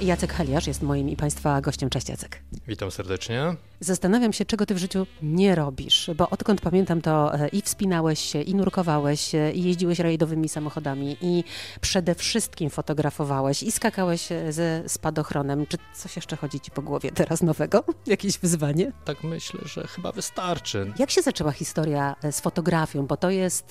Jacek Heliarz jest moim i Państwa gościem. Cześć Jacek. Witam serdecznie. Zastanawiam się, czego Ty w życiu nie robisz, bo odkąd pamiętam to e, i wspinałeś się, i nurkowałeś, e, i jeździłeś rajdowymi samochodami, i przede wszystkim fotografowałeś, i skakałeś e, ze spadochronem. Czy coś jeszcze chodzi Ci po głowie teraz nowego? Jakieś wyzwanie? Tak myślę, że chyba wystarczy. Jak się zaczęła historia z fotografią? Bo to jest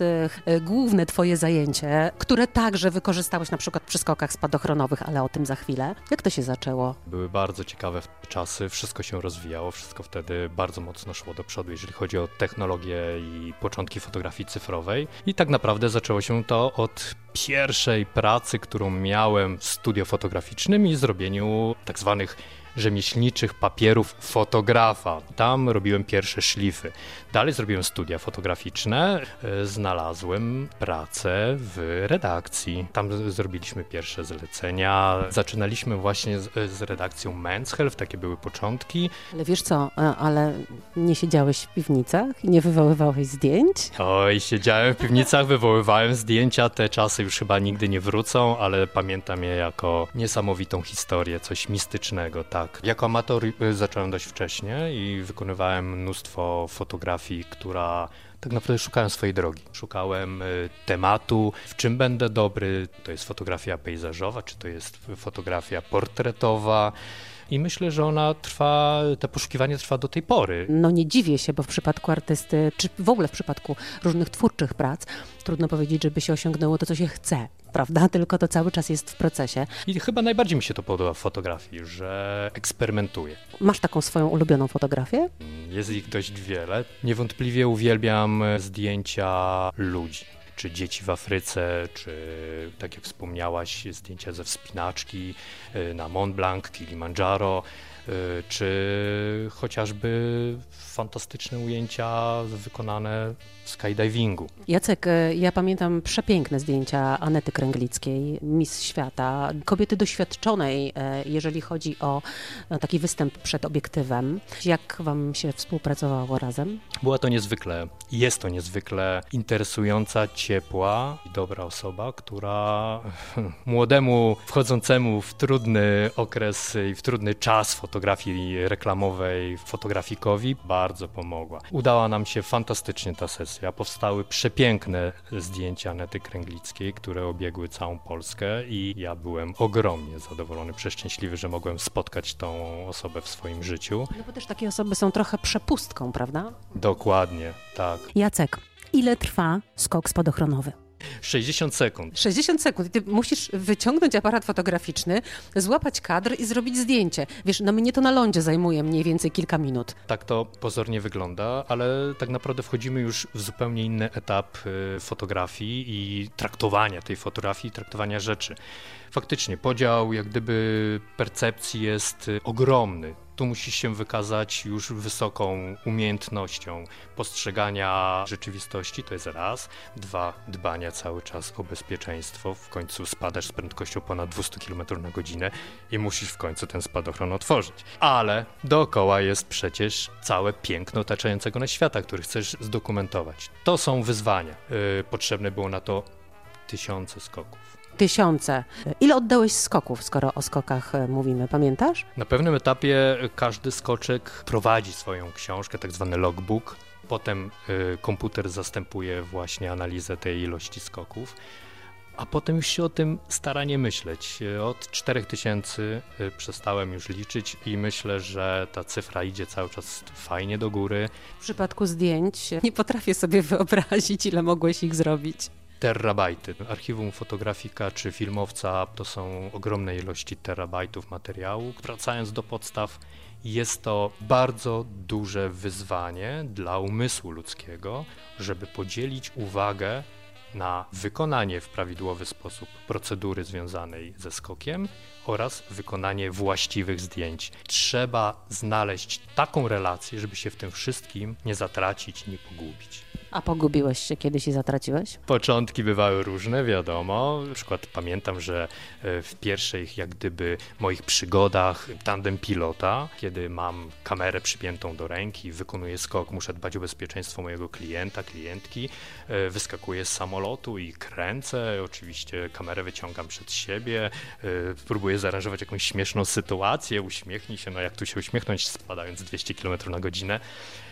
główne Twoje zajęcie, które także wykorzystałeś na przykład przy skokach spadochronowych, ale o tym za chwilę. Jak to się zaczęło? Były bardzo ciekawe czasy, wszystko się rozwijało, wszystko wtedy bardzo mocno szło do przodu, jeżeli chodzi o technologię i początki fotografii cyfrowej. I tak naprawdę zaczęło się to od pierwszej pracy, którą miałem w studio fotograficznym i zrobieniu tak zwanych rzemieślniczych papierów fotografa. Tam robiłem pierwsze szlify. Dalej zrobiłem studia fotograficzne, e, znalazłem pracę w redakcji. Tam zrobiliśmy pierwsze zlecenia. Zaczynaliśmy właśnie z, z redakcją Men's Health, takie były początki. Ale wiesz co, e, ale nie siedziałeś w piwnicach i nie wywoływałeś zdjęć? Oj, siedziałem w piwnicach, wywoływałem zdjęcia. Te czasy już chyba nigdy nie wrócą, ale pamiętam je jako niesamowitą historię, coś mistycznego, tak. Jako amator y, zacząłem dość wcześnie i wykonywałem mnóstwo fotografii fotografii, która tak naprawdę szukałem swojej drogi. Szukałem y, tematu, w czym będę dobry. To jest fotografia pejzażowa, czy to jest fotografia portretowa. I myślę, że ona trwa, to poszukiwanie trwa do tej pory. No nie dziwię się, bo w przypadku artysty, czy w ogóle w przypadku różnych twórczych prac, trudno powiedzieć, żeby się osiągnęło to, co się chce prawda? Tylko to cały czas jest w procesie. I chyba najbardziej mi się to podoba w fotografii, że eksperymentuję. Masz taką swoją ulubioną fotografię? Jest ich dość wiele. Niewątpliwie uwielbiam zdjęcia ludzi czy dzieci w Afryce, czy tak jak wspomniałaś, zdjęcia ze wspinaczki y, na Mont Blanc, Kilimandżaro, czy chociażby fantastyczne ujęcia wykonane skydivingu. Jacek, e, ja pamiętam przepiękne zdjęcia Anety Kręglickiej, Miss Świata, kobiety doświadczonej, e, jeżeli chodzi o taki występ przed obiektywem. Jak wam się współpracowało razem? Była to niezwykle, jest to niezwykle interesująca, ciepła i dobra osoba, która młodemu, wchodzącemu w trudny okres i w trudny czas fotografii reklamowej, fotografikowi bardzo pomogła. Udała nam się fantastycznie ta sesja powstały przepiękne zdjęcia Nety Kręglickiej, które obiegły całą Polskę i ja byłem ogromnie zadowolony, przeszczęśliwy, że mogłem spotkać tą osobę w swoim życiu. No bo też takie osoby są trochę przepustką, prawda? Dokładnie, tak. Jacek, ile trwa skok spadochronowy? 60 sekund. 60 sekund. Ty musisz wyciągnąć aparat fotograficzny, złapać kadr i zrobić zdjęcie. Wiesz, no mnie to na lądzie zajmuje mniej więcej kilka minut. Tak to pozornie wygląda, ale tak naprawdę wchodzimy już w zupełnie inny etap y, fotografii i traktowania tej fotografii, traktowania rzeczy. Faktycznie podział jak gdyby percepcji jest y, ogromny tu musisz się wykazać już wysoką umiejętnością postrzegania rzeczywistości, to jest raz. Dwa, dbania cały czas o bezpieczeństwo. W końcu spadasz z prędkością ponad 200 km na godzinę i musisz w końcu ten spadochron otworzyć. Ale dookoła jest przecież całe piękno otaczającego nas świata, który chcesz zdokumentować. To są wyzwania. Yy, potrzebne było na to tysiące skoków tysiące. Ile oddałeś skoków, skoro o skokach e, mówimy, pamiętasz? Na pewnym etapie każdy skoczek prowadzi swoją książkę, tak zwany logbook. Potem y, komputer zastępuje właśnie analizę tej ilości skoków. A potem już się o tym stara nie myśleć. Od 4000 y, przestałem już liczyć i myślę, że ta cyfra idzie cały czas fajnie do góry. W przypadku zdjęć nie potrafię sobie wyobrazić, ile mogłeś ich zrobić terabajty. Archiwum fotografika czy filmowca to są ogromne ilości terabajtów materiału. Wracając do podstaw, jest to bardzo duże wyzwanie dla umysłu ludzkiego, żeby podzielić uwagę na wykonanie w prawidłowy sposób procedury związanej ze skokiem oraz wykonanie właściwych zdjęć. Trzeba znaleźć taką relację, żeby się w tym wszystkim nie zatracić, nie pogubić. A pogubiłeś się kiedyś i zatraciłeś? Początki bywały różne, wiadomo. Na przykład pamiętam, że e, w pierwszych jak gdyby moich przygodach tandem pilota, kiedy mam kamerę przypiętą do ręki, wykonuję skok, muszę dbać o bezpieczeństwo mojego klienta, klientki, e, wyskakuję z samolotu i kręcę, oczywiście kamerę wyciągam przed siebie, e, próbuję zaaranżować jakąś śmieszną sytuację, uśmiechnij się, no jak tu się uśmiechnąć spadając 200 km na godzinę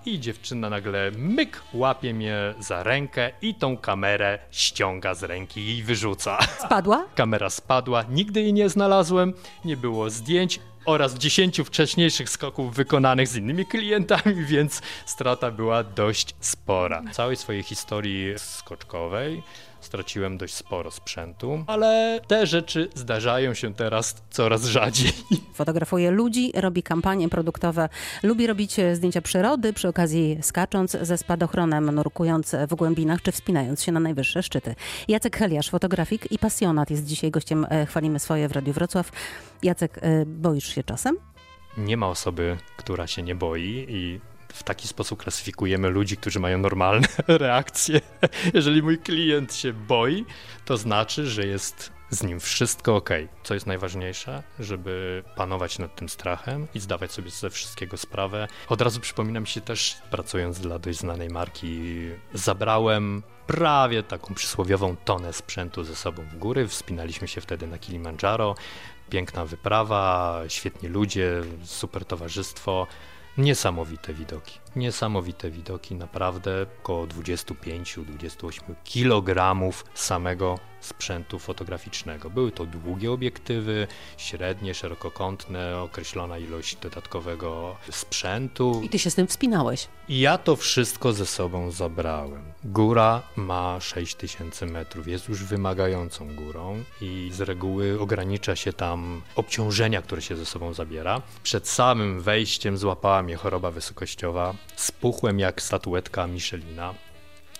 i dziewczyna nagle myk łapie mnie za rękę i tą kamerę ściąga z ręki i wyrzuca. Spadła? Kamera spadła, nigdy jej nie znalazłem, nie było zdjęć oraz 10 wcześniejszych skoków wykonanych z innymi klientami, więc strata była dość spora. W całej swojej historii skoczkowej straciłem dość sporo sprzętu, ale te rzeczy zdarzają się teraz coraz rzadziej. Fotografuje ludzi, robi kampanie produktowe, lubi robić zdjęcia przyrody, przy okazji skacząc ze spadochronem, nurkując w głębinach czy wspinając się na najwyższe szczyty. Jacek Heliasz, fotografik i pasjonat, jest dzisiaj gościem e, Chwalimy Swoje w Radiu Wrocław. Jacek, e, boisz się czasem? Nie ma osoby, która się nie boi i w taki sposób klasyfikujemy ludzi, którzy mają normalne reakcje. Jeżeli mój klient się boi, to znaczy, że jest z nim wszystko ok. Co jest najważniejsze, żeby panować nad tym strachem i zdawać sobie ze wszystkiego sprawę. Od razu przypomina mi się też, pracując dla dość znanej marki, zabrałem prawie taką przysłowiową tonę sprzętu ze sobą w góry. Wspinaliśmy się wtedy na Kilimandżaro. Piękna wyprawa, świetni ludzie, super towarzystwo. Niesamowite widoki. Niesamowite widoki, naprawdę około 25-28 kg samego sprzętu fotograficznego. Były to długie obiektywy, średnie, szerokokątne, określona ilość dodatkowego sprzętu. I ty się z tym wspinałeś. I ja to wszystko ze sobą zabrałem. Góra ma 6000 metrów, jest już wymagającą górą i z reguły ogranicza się tam obciążenia, które się ze sobą zabiera. Przed samym wejściem złapała mnie choroba wysokościowa, spuchłem jak statuetka Michelina.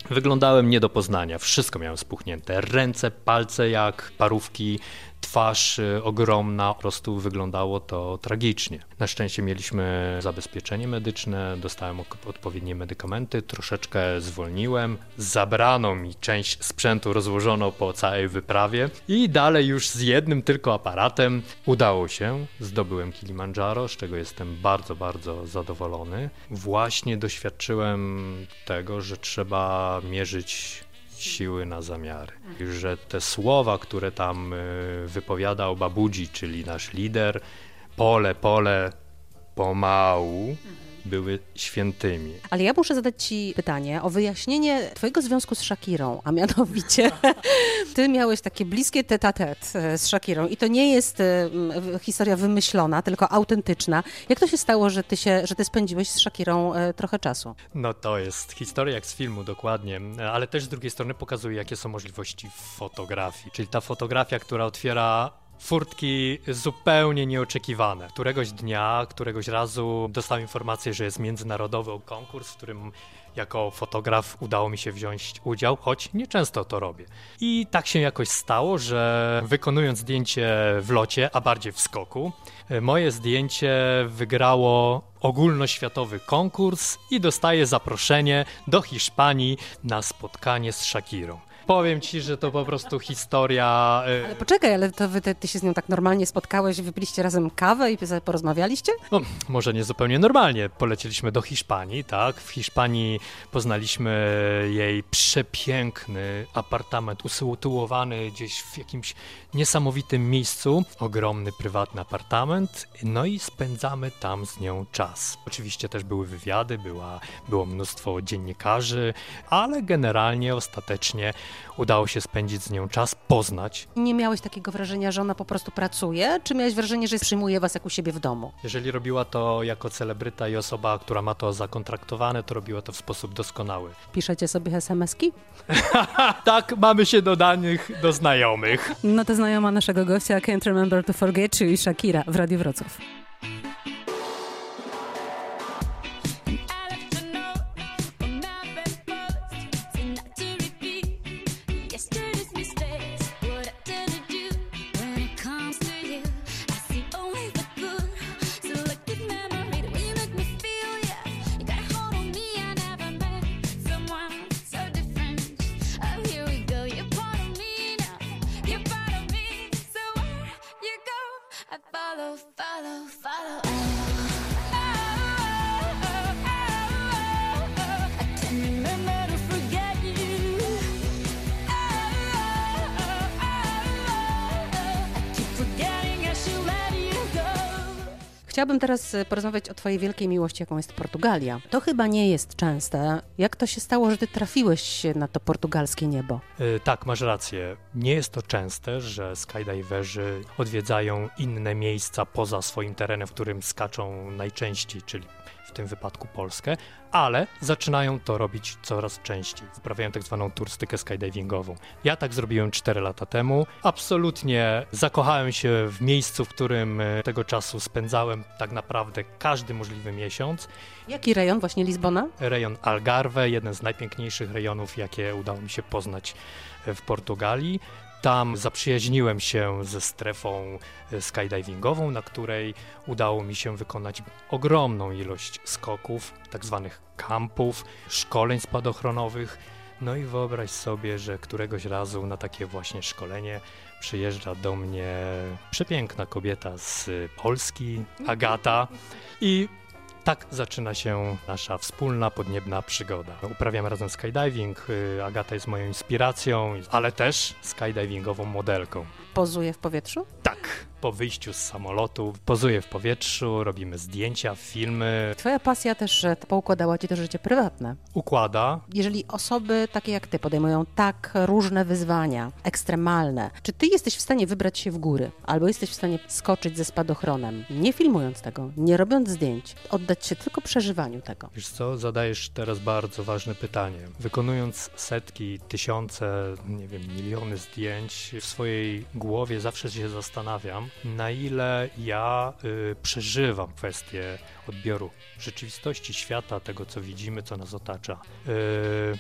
Wyglądałem nie do poznania, wszystko miałem spuchnięte. Ręce, palce jak parówki, twarz y, ogromna, po prostu wyglądało to tragicznie. Na szczęście mieliśmy zabezpieczenie medyczne, dostałem odpowiednie medykamenty, troszeczkę zwolniłem, zabrano mi część sprzętu, rozłożono po całej wyprawie i dalej już z jednym tylko aparatem udało się. Zdobyłem Kilimandżaro, z czego jestem bardzo, bardzo zadowolony. Właśnie doświadczyłem tego, że trzeba mierzyć siły na zamiary. Że te słowa, które tam y, wypowiadał Babudzi, czyli nasz lider, pole, pole, pomału, były świętymi. Ale ja muszę zadać Ci pytanie o wyjaśnienie Twojego związku z Shakirą, a mianowicie Ty miałeś takie bliskie tet-a-tet e, z Shakirą i to nie jest e, historia wymyślona, tylko autentyczna. Jak to się stało, że Ty, się, że ty spędziłeś z Shakirą e, trochę czasu? No to jest historia jak z filmu, dokładnie, ale też z drugiej strony pokazuje, jakie są możliwości fotografii, czyli ta fotografia, która otwiera furtki zupełnie nieoczekiwane. Któregoś dnia, któregoś razu dostałem informację, że jest międzynarodowy konkurs, w którym jako fotograf udało mi się wziąć udział, choć nieczęsto to robię. I tak się jakoś stało, że wykonując zdjęcie w locie, a bardziej w skoku, moje zdjęcie wygrało ogólnoświatowy konkurs i dostaję zaproszenie do Hiszpanii na spotkanie z Shakirą. Powiem ci, że to po prostu historia. Y, ale poczekaj, ale to wy ty, ty się z nią tak normalnie spotkałeś, wypiliście razem kawę i porozmawialiście? No, może nie zupełnie normalnie. Polecieliśmy do Hiszpanii, tak? W Hiszpanii poznaliśmy jej przepiękny apartament, usytuowany gdzieś w jakimś niesamowitym miejscu. Ogromny, prywatny apartament. No i spędzamy tam z nią czas. Oczywiście też były wywiady, była, było mnóstwo dziennikarzy, ale generalnie ostatecznie udało się spędzić z nią czas, poznać. Nie miałeś takiego wrażenia, że ona po prostu pracuje, czy miałeś wrażenie, że przyjmuje was jak u siebie w domu? Jeżeli robiła to jako celebryta i osoba, która ma to zakontraktowane, to robiła to w sposób doskonały. Piszecie sobie SMS-ki? tak, mamy się do danych, do znajomych. No to znajoma naszego gościa, Can't Remember to Forget, czyli Shakira w Radiu Wrocław. Chciałabym teraz e, porozmawiać o twojej wielkiej miłości, jaką jest Portugalia. To chyba nie jest częste. Jak to się stało, że ty trafiłeś na to portugalskie niebo? Y, Tak, masz rację. Nie jest to częste, że skydiverzy odwiedzają inne miejsca poza swoim terenem, w którym skaczą najczęściej, czyli w tym wypadku Polskę, ale zaczynają to robić coraz częściej. Uprawiają tak zwaną turystykę skydivingową. Ja tak zrobiłem 4 lata temu. Absolutnie zakochałem się w miejscu, w którym y, tego czasu spędzałem tak naprawdę każdy możliwy miesiąc. Jaki rejon? Właśnie Lizbona? Rejon Algarve, jeden z najpiękniejszych rejonów, jakie udało mi się poznać w Portugalii. Tam zaprzyjaźniłem się ze strefą e, skydivingową, na której udało mi się wykonać ogromną ilość skoków, tak zwanych kampów, szkoleń spadochronowych. No i wyobraź sobie, że któregoś razu na takie właśnie szkolenie przyjeżdża do mnie przepiękna kobieta z Polski, Agata, i tak zaczyna się nasza wspólna podniebna przygoda. Uprawiamy razem skydiving, y, Agata jest moją inspiracją, ale też skydivingową modelką. Pozuje w powietrzu? Tak, po wyjściu z samolotu pozuję w powietrzu, robimy zdjęcia, filmy, Twoja pasja też poukładała ci to życie prywatne. układa. Jeżeli osoby takie jak ty podejmują tak różne wyzwania, ekstremalne, czy ty jesteś w stanie wybrać się w góry, albo jesteś w stanie skoczyć ze spadochronem, nie filmując tego, nie robiąc zdjęć, oddać się tylko przeżywaniu tego? Wiesz co, zadajesz teraz bardzo ważne pytanie. Wykonując setki, tysiące, nie wiem, miliony zdjęć, w swojej głowie zawsze się zastanawiam, na ile ja y, przeżywam kwestię odbioru rzeczywistości świata, tego co widzimy, co nas otacza. Y,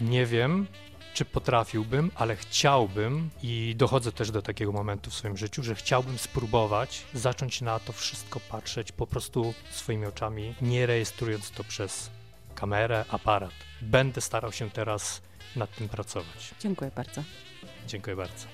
nie wiem, czy potrafiłbym, ale chciałbym i dochodzę też do takiego momentu w swoim życiu, że chciałbym spróbować zacząć na to wszystko patrzeć po prostu swoimi oczami, nie rejestrując to przez kamerę, aparat. Będę starał się teraz nad tym pracować. Dziękuję bardzo. Dziękuję bardzo.